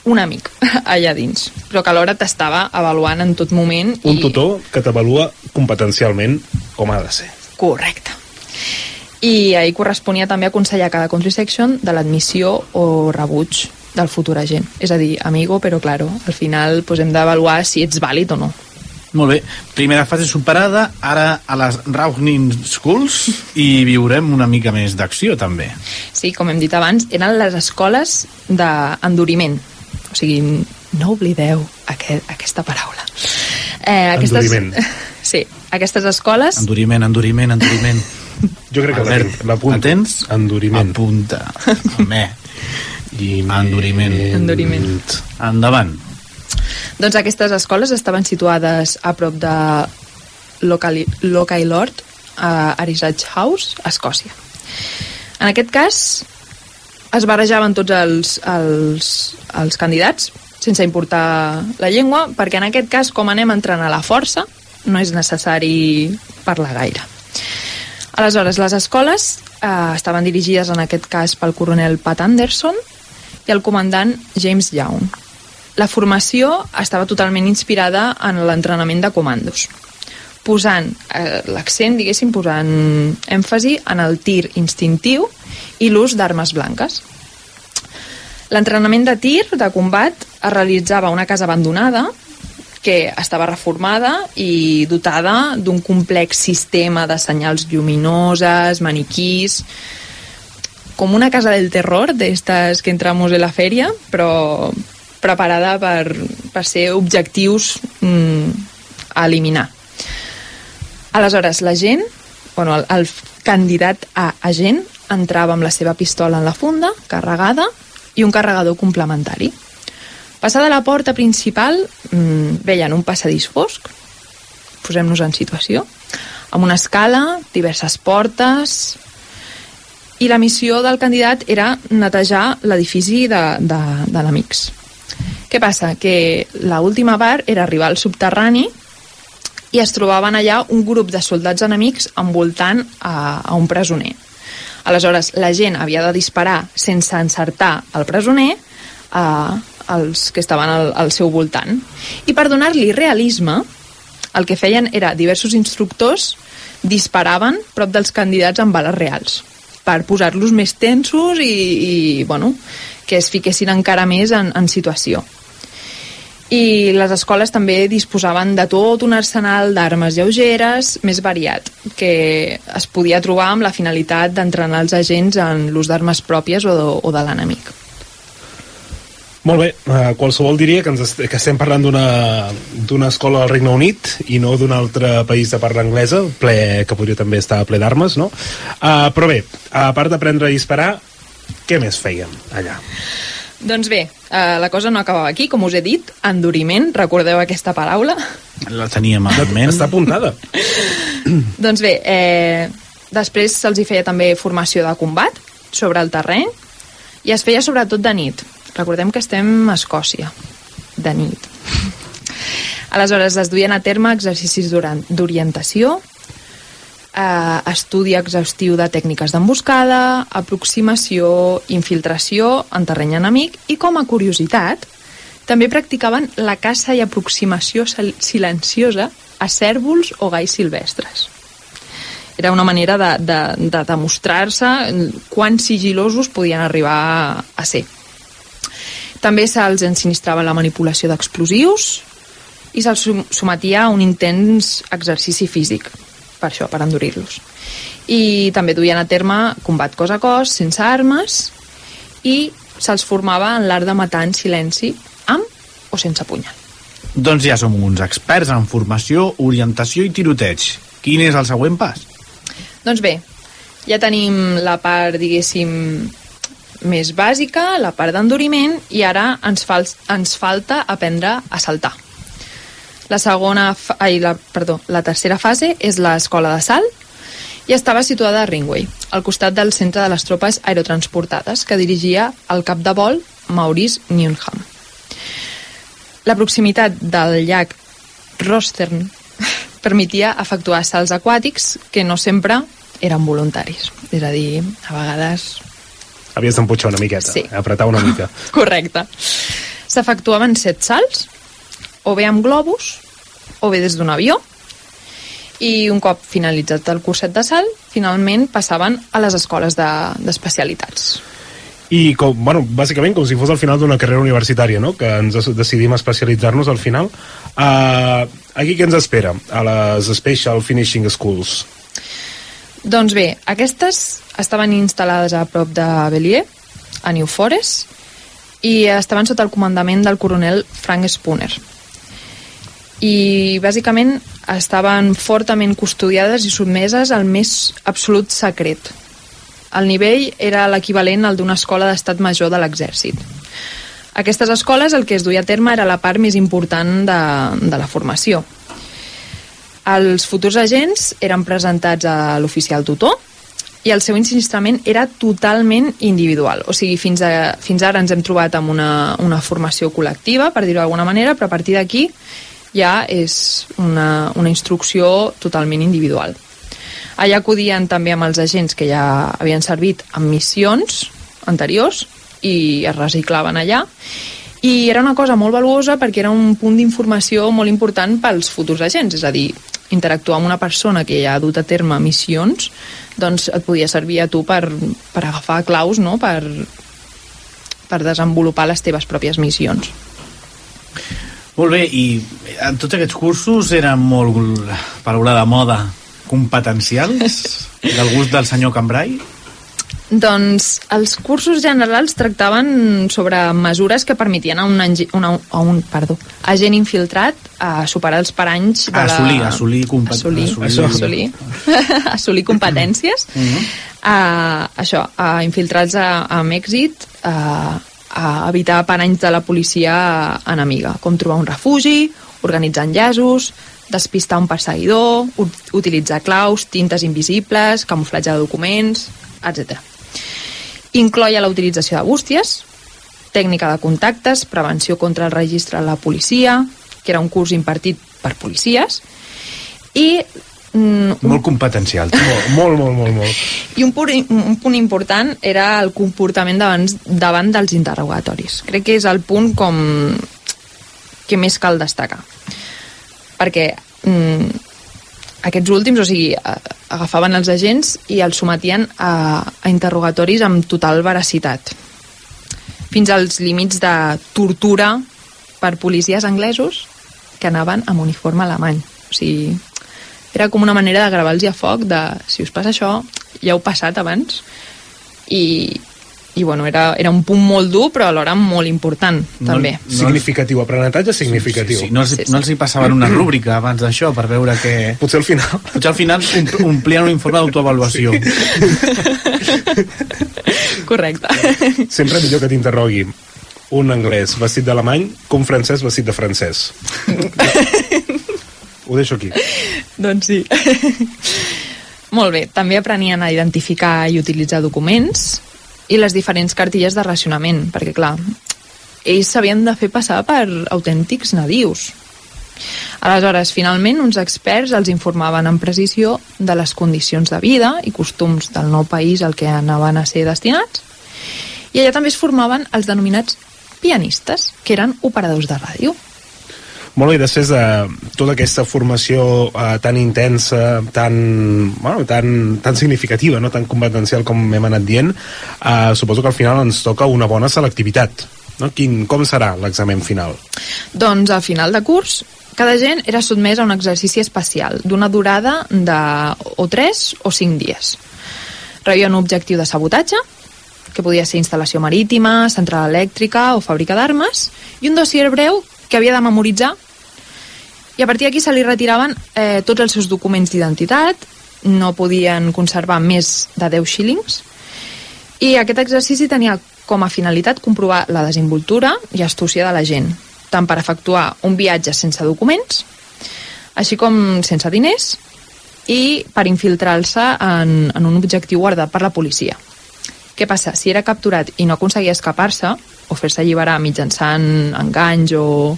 un amic allà dins, però que alhora t'estava avaluant en tot moment. Un i... tutor que t'avalua competencialment com ha de ser. Correcte. I ahir corresponia també aconsellar cada country section de l'admissió o rebuig del futur agent. És a dir, amigo, però claro, al final pues, hem d'avaluar si ets vàlid o no. Molt bé, primera fase superada, ara a les Rauchning Schools i viurem una mica més d'acció també. Sí, com hem dit abans, eren les escoles d'enduriment. O sigui, no oblideu aquest, aquesta paraula. Eh, aquestes, Enduriment. Sí, aquestes escoles... Enduriment, enduriment, enduriment. Jo crec que Albert, l'apunta. Atents? Enduriment. Apunta. Home. I Enduriment. Enduriment. Endavant. Doncs aquestes escoles estaven situades a prop de Local, Local Lord, a Arisage House, a Escòcia. En aquest cas, es barrejaven tots els, els, els candidats, sense importar la llengua, perquè en aquest cas, com anem entrant a la força, no és necessari parlar gaire. Aleshores, les escoles eh, estaven dirigides en aquest cas pel coronel Pat Anderson i el comandant James Young. La formació estava totalment inspirada en l'entrenament de comandos, posant eh, l'accent, diguéssim, posant èmfasi en el tir instintiu i l'ús d'armes blanques. L'entrenament de tir, de combat, es realitzava a una casa abandonada que estava reformada i dotada d'un complex sistema de senyals lluminoses, maniquís, com una casa del terror d'estes que entramos en la fèria, però preparada per, per ser objectius mm, a eliminar. Aleshores, la gent, bueno, el, el candidat a agent entrava amb la seva pistola en la funda, carregada, i un carregador complementari. Passada la porta principal, mmm, veien un passadís fosc, posem-nos en situació, amb una escala, diverses portes, i la missió del candidat era netejar l'edifici de, de, de l'Amics. Què passa? Que l última part era arribar al subterrani i es trobaven allà un grup de soldats enemics envoltant a, a un presoner. Aleshores, la gent havia de disparar sense encertar el presoner a, als que estaven al, al seu voltant. I per donar-li realisme, el que feien era diversos instructors disparaven prop dels candidats amb bales reals per posar-los més tensos i, i bueno, que es fiquessin encara més en, en situació i les escoles també disposaven de tot un arsenal d'armes lleugeres més variat, que es podia trobar amb la finalitat d'entrenar els agents en l'ús d'armes pròpies o de, o de l'enemic. Molt bé, uh, qualsevol diria que, ens que estem parlant d'una escola al Regne Unit i no d'un altre país de parla anglesa, ple, que podria també estar ple d'armes, no? Uh, però bé, a part d'aprendre a disparar, què més feien allà? Doncs bé, eh, la cosa no acabava aquí, com us he dit, enduriment, recordeu aquesta paraula? La teníem en ment. Està apuntada. doncs bé, eh, després se'ls hi feia també formació de combat sobre el terreny i es feia sobretot de nit. Recordem que estem a Escòcia, de nit. Aleshores, es duien a terme exercicis d'orientació, eh, estudi exhaustiu de tècniques d'emboscada, aproximació, infiltració en terreny enemic i, com a curiositat, també practicaven la caça i aproximació sil- silenciosa a cèrvols o gais silvestres. Era una manera de, de, de demostrar-se quan sigilosos podien arribar a ser. També se'ls ensinistrava la manipulació d'explosius i se'ls sometia a un intens exercici físic, per això, per endurir-los. I també duien a terme combat cos a cos, sense armes, i se'ls formava en l'art de matar en silenci, amb o sense punyal. Doncs ja som uns experts en formació, orientació i tiroteig. Quin és el següent pas? Doncs bé, ja tenim la part, diguéssim, més bàsica, la part d'enduriment, i ara ens, fal ens falta aprendre a saltar. La segona, ai, la, perdó, la tercera fase és l'escola de salt i estava situada a Ringway, al costat del centre de les tropes aerotransportades que dirigia el cap de vol Maurice Newnham. La proximitat del llac Rostern permetia efectuar salts aquàtics que no sempre eren voluntaris. És a dir, a vegades Havies d'empujar una miqueta, Sí. apretar una mica. Correcte. S'efectuaven set salts, o bé amb globus, o bé des d'un avió, i un cop finalitzat el curset de salt, finalment passaven a les escoles de- d'especialitats. De, I, com, bueno, bàsicament com si fos al final d'una carrera universitària, no? que ens decidim especialitzar-nos al final. Uh, aquí què ens espera a les Special Finishing Schools? doncs bé, aquestes estaven instal·lades a prop de Bellier, a New Forest, i estaven sota el comandament del coronel Frank Spooner. I bàsicament estaven fortament custodiades i sotmeses al més absolut secret. El nivell era l'equivalent al d'una escola d'estat major de l'exèrcit. Aquestes escoles el que es duia a terme era la part més important de, de la formació. Els futurs agents eren presentats a l'oficial tutor i el seu ensinistrament era totalment individual. O sigui, fins, a, fins ara ens hem trobat amb una, una formació col·lectiva, per dir-ho d'alguna manera, però a partir d'aquí ja és una, una instrucció totalment individual. Allà acudien també amb els agents que ja havien servit en missions anteriors i es reciclaven allà i era una cosa molt valuosa perquè era un punt d'informació molt important pels futurs agents, és a dir, interactuar amb una persona que ja ha dut a terme missions doncs et podia servir a tu per, per agafar claus, no? per, per desenvolupar les teves pròpies missions. Molt bé, i en tots aquests cursos eren molt, paraula de moda, competencials, del gust del senyor Cambrai? Doncs els cursos generals tractaven sobre mesures que permetien a un, una, a un perdó, agent infiltrat a superar els paranys de Assolir, la... assolir compet- assolir, assolir- assolir, assolir competències. A, això, a infiltrats a, amb èxit a, a evitar paranys de la policia enemiga, com trobar un refugi, organitzar enllaços, despistar un perseguidor, ut- utilitzar claus, tintes invisibles, camuflatge de documents, etc. Incloia la utilització de bústies, tècnica de contactes, prevenció contra el registre de la policia, que era un curs impartit per policies, i, mm, un, Molt competencial. Molt, molt, molt, molt. molt. i un, punt, un punt important era el comportament davant, davant dels interrogatoris. Crec que és el punt com que més cal destacar. Perquè mm, aquests últims, o sigui, agafaven els agents i els sometien a, a interrogatoris amb total veracitat. Fins als límits de tortura per policies anglesos que anaven amb uniforme alemany. O sigui, era com una manera de gravar-los a foc de si us passa això, ja heu passat abans i, i bueno, era, era un punt molt dur però alhora molt important també. No- Significatiu, aprenentatge significatiu. Sí, sí, no, els, Sí, sí. no els hi passaven una rúbrica abans d'això per veure que... Potser al final... Potser al final om- omplien un informe d'autoavaluació. Correcte. Sempre millor que t'interrogui un anglès vestit d'alemany que un francès vestit de francès. Ho deixo aquí. Doncs sí. Molt bé, també aprenien a identificar i utilitzar documents i les diferents cartilles de racionament, perquè clar, ells s'havien de fer passar per autèntics nadius. Aleshores, finalment, uns experts els informaven amb precisió de les condicions de vida i costums del nou país al que anaven a ser destinats, i allà també es formaven els denominats pianistes, que eren operadors de ràdio. Molt bé, després de tota aquesta formació eh, tan intensa, tan, bueno, tan, tan significativa, no? tan competencial com hem anat dient, eh, suposo que al final ens toca una bona selectivitat. No? Quin, com serà l'examen final? Doncs al final de curs, cada gent era sotmès a un exercici especial d'una durada de o 3 o 5 dies. Rebia un objectiu de sabotatge, que podia ser instal·lació marítima, central elèctrica o fàbrica d'armes, i un dossier breu que havia de memoritzar i a partir d'aquí se li retiraven eh, tots els seus documents d'identitat, no podien conservar més de 10 xílings, i aquest exercici tenia com a finalitat comprovar la desenvoltura i astúcia de la gent, tant per efectuar un viatge sense documents, així com sense diners, i per infiltrar-se en, en un objectiu guardat per la policia. Què passa? Si era capturat i no aconseguia escapar-se, o fer-se alliberar mitjançant enganys o,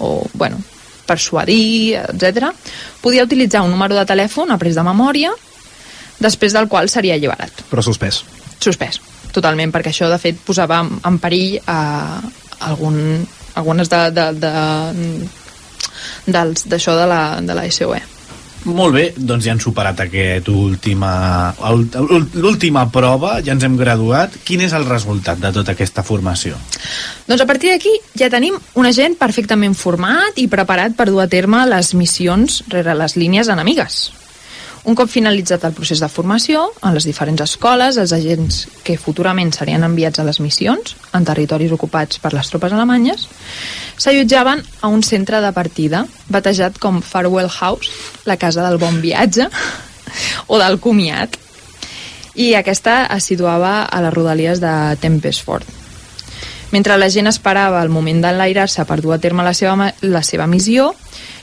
o bueno, persuadir, etc, podia utilitzar un número de telèfon après de memòria, després del qual seria alliberat. Però suspès. Suspès, totalment, perquè això, de fet, posava en perill a algun, algunes de, de, de, dels d'això de la, de la SOE. Molt bé, doncs ja han superat aquest última, l'última prova, ja ens hem graduat. Quin és el resultat de tota aquesta formació? Doncs a partir d'aquí ja tenim un agent perfectament format i preparat per dur a terme les missions rere les línies enemigues. Un cop finalitzat el procés de formació, en les diferents escoles, els agents que futurament serien enviats a les missions, en territoris ocupats per les tropes alemanyes, s'allotjaven a un centre de partida, batejat com Farewell House, la casa del bon viatge, o del comiat, i aquesta es situava a les rodalies de Tempestford. Mentre la gent esperava el moment d'enlairar-se per dur a terme la seva, la seva missió,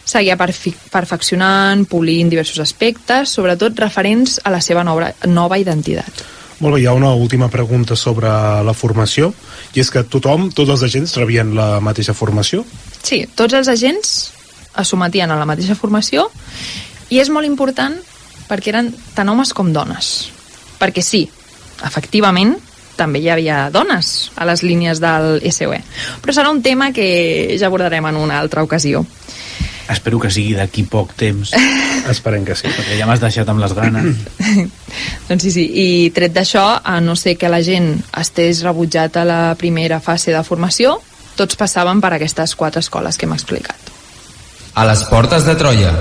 seguia perfeccionant, polint diversos aspectes, sobretot referents a la seva nova, nova identitat. Molt bé, hi ha una última pregunta sobre la formació, i és que tothom, tots els agents rebien la mateixa formació? Sí, tots els agents es sometien a la mateixa formació i és molt important perquè eren tant homes com dones. Perquè sí, efectivament, també hi havia dones a les línies del SOE. Però serà un tema que ja abordarem en una altra ocasió. Espero que sigui d'aquí poc temps. Esperem que sí. Perquè ja m'has deixat amb les ganes. doncs sí, sí. I tret d'això, a no ser que la gent estés rebutjat a la primera fase de formació, tots passaven per aquestes quatre escoles que hem explicat. A les portes de Troia.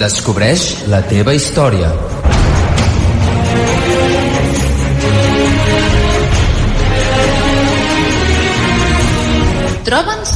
Descobreix la teva història. Troba'ns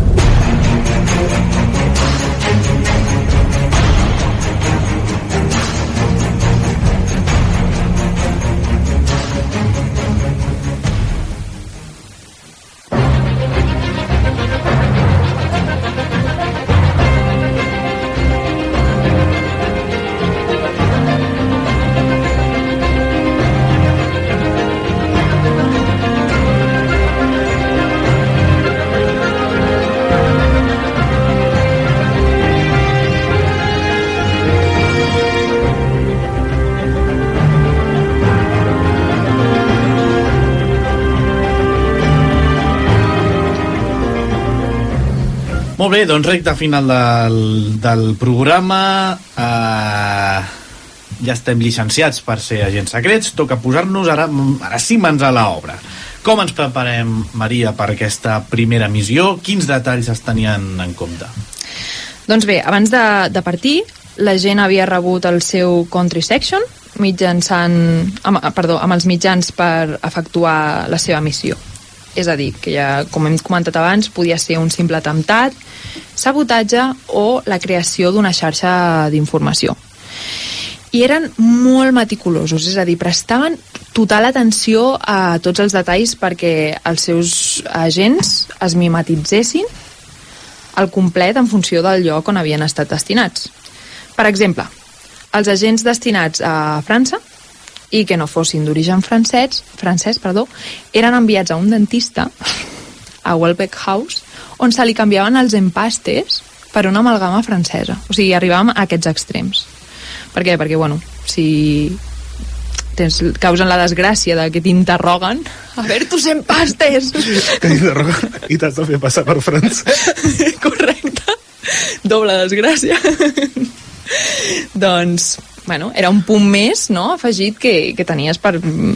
Molt bé, doncs recta final del, del programa. Uh, ja estem llicenciats per ser agents secrets. Toca posar-nos ara, ara sí mans a l'obra. Com ens preparem, Maria, per aquesta primera missió? Quins detalls es tenien en compte? Doncs bé, abans de, de partir, la gent havia rebut el seu country section mitjançant, amb, perdó, amb els mitjans per efectuar la seva missió. És a dir, que ja, com hem comentat abans, podia ser un simple atemptat, sabotatge o la creació d'una xarxa d'informació. i eren molt meticulosos, és a dir, prestaven total atenció a tots els detalls perquè els seus agents es mimetitzessin al complet en funció del lloc on havien estat destinats. Per exemple, els agents destinats a França i que no fossin d'origen francès, francès perdó, eren enviats a un dentista a Welbeck House on se li canviaven els empastes per una amalgama francesa. O sigui, arribàvem a aquests extrems. Per què? Perquè, bueno, si tens, causen la desgràcia de que t'interroguen a veure tus empastes Que t'interroga i t'has de fer passar per francès. correcte doble desgràcia doncs bueno, era un punt més no, afegit que, que tenies per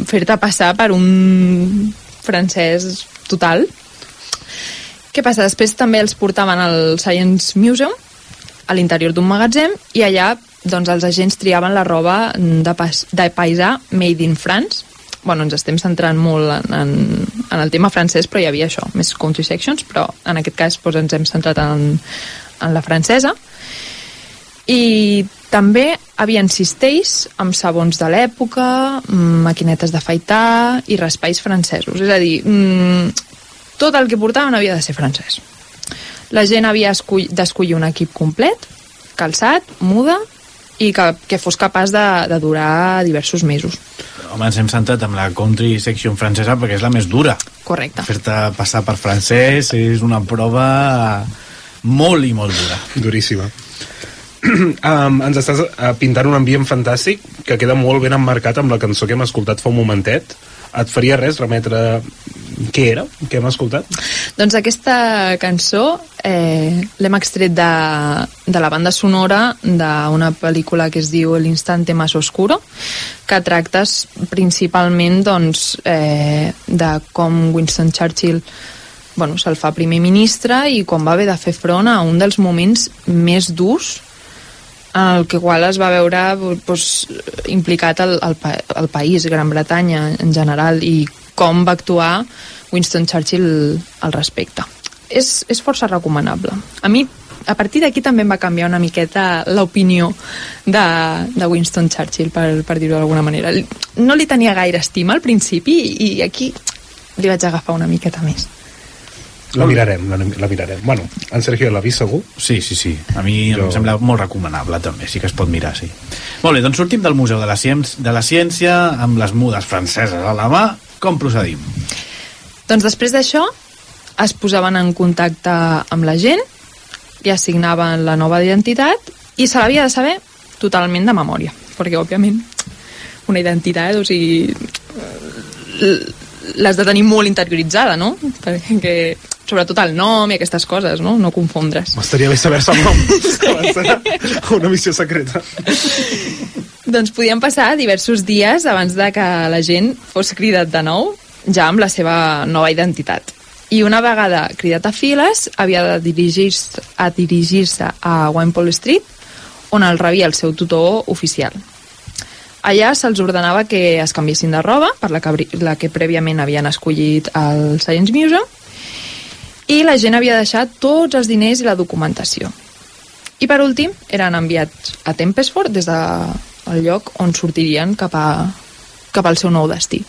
fer-te passar per un francès total què passa? Després també els portaven al Science Museum a l'interior d'un magatzem i allà doncs, els agents triaven la roba de, pas, de paisà made in France bueno, ens estem centrant molt en, en, en el tema francès, però hi havia això, més country sections, però en aquest cas doncs, ens hem centrat en, en la francesa. I també havien cistells amb sabons de l'època, mm, maquinetes d'afaitar i raspalls francesos. És a dir, mm, tot el que portaven havia de ser francès. La gent havia d'escollir un equip complet, calçat, muda, i que, que fos capaç de, de durar diversos mesos. Home, ens hem centrat amb la country section francesa perquè és la més dura. Correcte. Fer-te passar per francès és una prova molt i molt dura. Duríssima. um, ens estàs uh, pintant un ambient fantàstic que queda molt ben emmarcat amb la cançó que hem escoltat fa un momentet. Et faria res remetre què era, què hem escoltat? Doncs aquesta cançó eh, l'hem extret de, de la banda sonora d'una pel·lícula que es diu L'instante más oscuro, que tracta principalment doncs, eh, de com Winston Churchill bueno, se'l fa primer ministre i com va haver de fer front a un dels moments més durs el que qual es va veure doncs, implicat el, el, el país, Gran Bretanya en general, i com va actuar Winston Churchill al respecte. És, és força recomanable. A mi, a partir d'aquí també em va canviar una miqueta l'opinió de, de Winston Churchill, per, per dir-ho d'alguna manera. No li tenia gaire estima al principi i aquí li vaig agafar una miqueta més. La mirarem, la, la mirarem. Bueno, en Sergio l'ha vist segur? Sí, sí, sí. A mi jo... em sembla molt recomanable, també. Sí que es pot mirar, sí. Molt bé, doncs sortim del Museu de la, Ciència, de la Ciència amb les mudes franceses a la mà. Com procedim? Doncs després d'això es posaven en contacte amb la gent i assignaven la nova identitat i se l'havia de saber totalment de memòria, perquè, òbviament, una identitat, o sigui, l'has de tenir molt interioritzada, no? Perquè, sobretot el nom i aquestes coses, no? No confondre's. M'estaria bé saber-se el nom una missió secreta. doncs podien passar diversos dies abans de que la gent fos cridat de nou, ja amb la seva nova identitat. I una vegada cridat a files, havia de dirigir-se a dirigir-se a Wimpole Street, on el rebia el seu tutor oficial. Allà se'ls ordenava que es canviessin de roba, per la que, la que prèviament havien escollit al Science Museum, i la gent havia deixat tots els diners i la documentació. I per últim, eren enviats a Tempestford des del lloc on sortirien cap, a, cap al seu nou destí.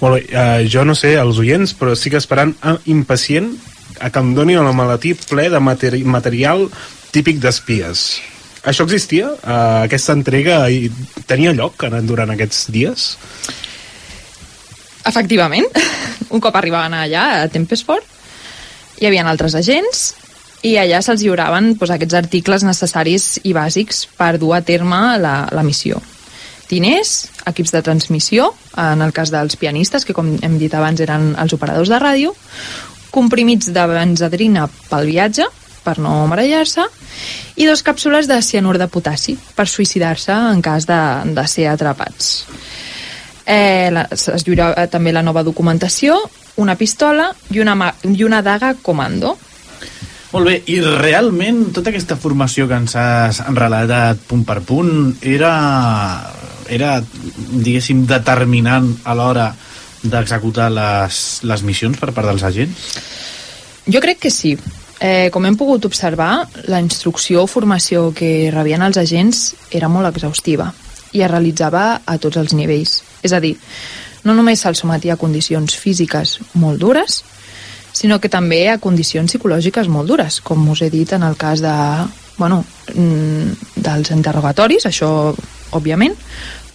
Molt bé, uh, jo no sé, els oients, però estic esperant uh, impacient a que em doni el maletí ple de materi material típic d'espies. Això existia? Uh, aquesta entrega i tenia lloc durant aquests dies? Efectivament. Un cop arribaven allà, a Tempestford, hi havia altres agents i allà se'ls lliuraven doncs, aquests articles necessaris i bàsics per dur a terme la, la missió. Diners, equips de transmissió, en el cas dels pianistes, que com hem dit abans eren els operadors de ràdio, comprimits de benzadrina pel viatge, per no marejar-se, i dos càpsules de cianur de potassi per suïcidar-se en cas de, de ser atrapats. Eh, la, es lliurava també la nova documentació, una pistola i una, i una daga comando. Molt bé, i realment tota aquesta formació que ens has relatat punt per punt era, era diguéssim, determinant a l'hora d'executar les, les missions per part dels agents? Jo crec que sí. Eh, com hem pogut observar, la instrucció o formació que rebien els agents era molt exhaustiva i es realitzava a tots els nivells. És a dir, no només se'ls sometia a condicions físiques molt dures, sinó que també a condicions psicològiques molt dures, com us he dit en el cas de, bueno, mm, dels interrogatoris, això òbviament,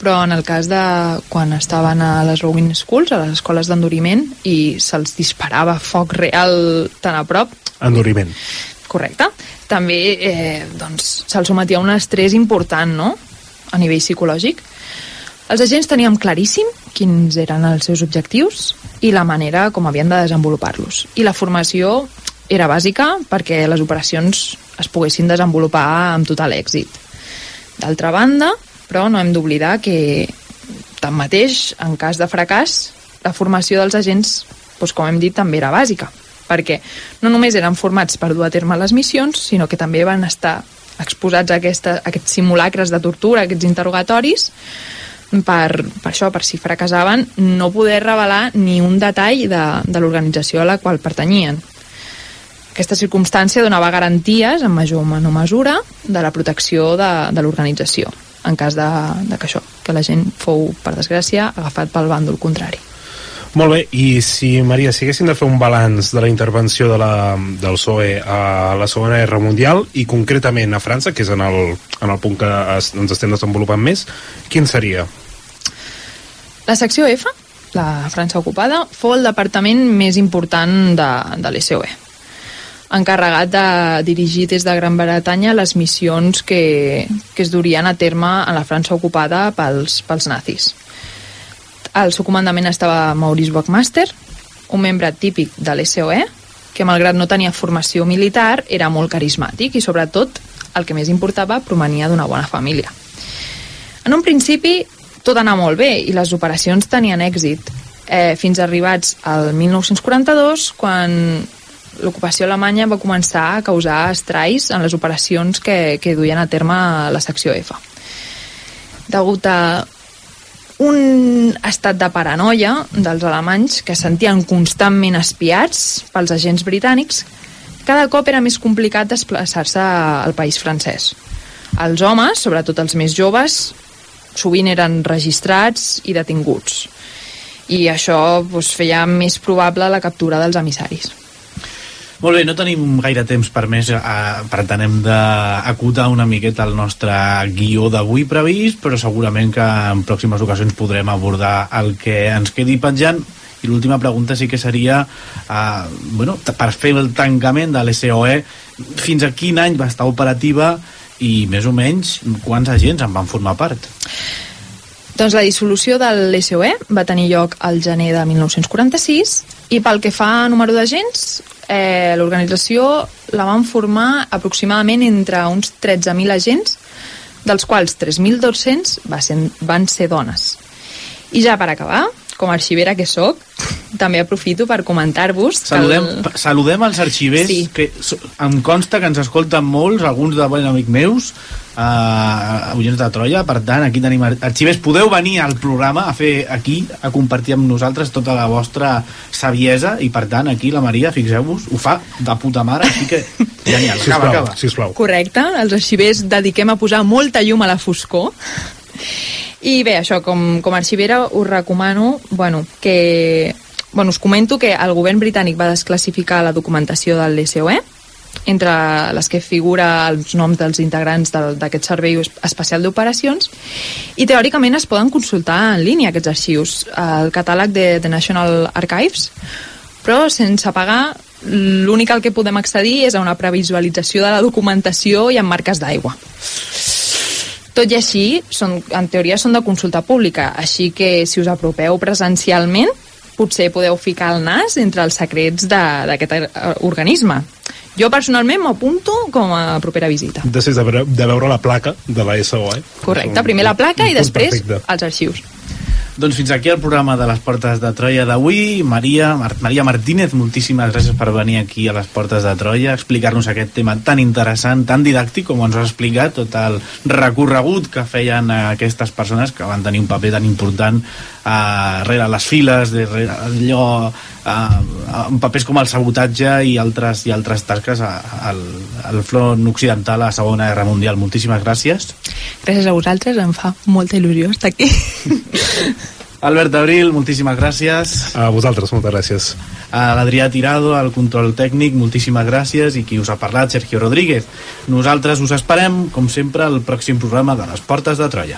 però en el cas de quan estaven a les Rowing Schools, a les escoles d'enduriment, i se'ls disparava foc real tan a prop, Enduriment. correcte, també eh, doncs, se'ls sometia a un estrès important, no?, a nivell psicològic. Els agents teníem claríssim quins eren els seus objectius i la manera com havien de desenvolupar-los. I la formació era bàsica perquè les operacions es poguessin desenvolupar amb total èxit. D'altra banda, però no hem d'oblidar que, tanmateix, en cas de fracàs, la formació dels agents, doncs, com hem dit, també era bàsica, perquè no només eren formats per dur a terme les missions, sinó que també van estar exposats a, aquesta, a aquests simulacres de tortura, a aquests interrogatoris, per, per això, per si fracassaven, no poder revelar ni un detall de, de l'organització a la qual pertanyien. Aquesta circumstància donava garanties, en major o menor mesura, de la protecció de, de l'organització, en cas de, de que això, que la gent fou, per desgràcia, agafat pel bàndol contrari. Molt bé, i si, Maria, si haguéssim de fer un balanç de la intervenció de la, del PSOE a la Segona Guerra Mundial i concretament a França, que és en el, en el punt que es, ens estem desenvolupant més, quin seria? La secció F, la França ocupada, fou el departament més important de, de l'SOE, encarregat de dirigir des de Gran Bretanya les missions que, que es durien a terme a la França ocupada pels, pels nazis. Al seu comandament estava Maurice Buckmaster, un membre típic de l'SOE, que malgrat no tenia formació militar, era molt carismàtic i sobretot el que més importava provenia d'una bona família. En un principi tot anava molt bé i les operacions tenien èxit, eh, fins arribats al 1942, quan l'ocupació alemanya va començar a causar estralls en les operacions que, que duien a terme la secció F. Degut a un estat de paranoia dels alemanys que sentien constantment espiats pels agents britànics, cada cop era més complicat desplaçar-se al país francès. Els homes, sobretot els més joves, sovint eren registrats i detinguts. I això doncs, feia més probable la captura dels emissaris. Molt bé, no tenim gaire temps per més, eh, pretenem d'acotar una miqueta el nostre guió d'avui previst, però segurament que en pròximes ocasions podrem abordar el que ens quedi penjant. I l'última pregunta sí que seria, eh, bueno, per fer el tancament de l'SOE, fins a quin any va estar operativa i més o menys quants agents en van formar part? Doncs la dissolució de l'SOE va tenir lloc al gener de 1946 i pel que fa a número d'agents, eh, l'organització la van formar aproximadament entre uns 13.000 agents, dels quals 3.200 va ser, van ser dones. I ja per acabar, com a arxivera que sóc, també aprofito per comentar-vos... Saludem, el... saludem els arxivers, Sí. que so- em consta que ens escolten molts, alguns de bon amic meus, uh, oients de Troia, per tant, aquí tenim ar- arxivers. Podeu venir al programa a fer aquí, a compartir amb nosaltres tota la vostra saviesa, i per tant, aquí la Maria, fixeu-vos, ho fa de puta mare, així que genial, acaba, Sisplau, acaba. sisplau. Correcte, els arxivers dediquem a posar molta llum a la foscor. I bé, això, com, com a arxivera us recomano bueno, que... Bueno, us comento que el govern britànic va desclassificar la documentació del SOE, entre les que figura els noms dels integrants d'aquest servei especial d'operacions i teòricament es poden consultar en línia aquests arxius al catàleg de The National Archives però sense pagar l'únic al que podem accedir és a una previsualització de la documentació i en marques d'aigua. Tot i així, són, en teoria són de consulta pública, així que si us apropeu presencialment, potser podeu ficar el nas entre els secrets d'aquest eh, organisme. Jo personalment m'apunto com a propera visita. Després de, veure- de veure la placa de la SOE. Correcte, primer la placa i després perfecte. els arxius. Doncs fins aquí el programa de les Portes de Troia d'avui. Maria, Mar Maria Martínez, moltíssimes gràcies per venir aquí a les Portes de Troia, explicar-nos aquest tema tan interessant, tan didàctic, com ens has explicat, tot el recorregut que feien aquestes persones que van tenir un paper tan important eh, rere les files, de, rere allò, eh, en papers com el sabotatge i altres, i altres tasques al, al front occidental a la Segona Guerra Mundial. Moltíssimes gràcies. Gràcies a vosaltres, em fa molta il·lusió estar aquí. Albert Abril, moltíssimes gràcies. A vosaltres, moltes gràcies. A l'Adrià Tirado, al control tècnic, moltíssimes gràcies. I qui us ha parlat, Sergio Rodríguez. Nosaltres us esperem, com sempre, al pròxim programa de les Portes de Troia.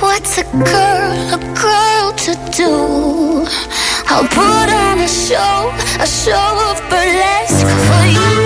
What's a girl, a girl to do? I'll put on a show, a show of burlesque for you.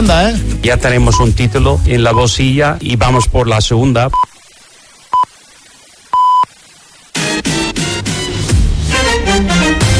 ¿Eh? Ya tenemos un título en la bolsilla y vamos por la segunda.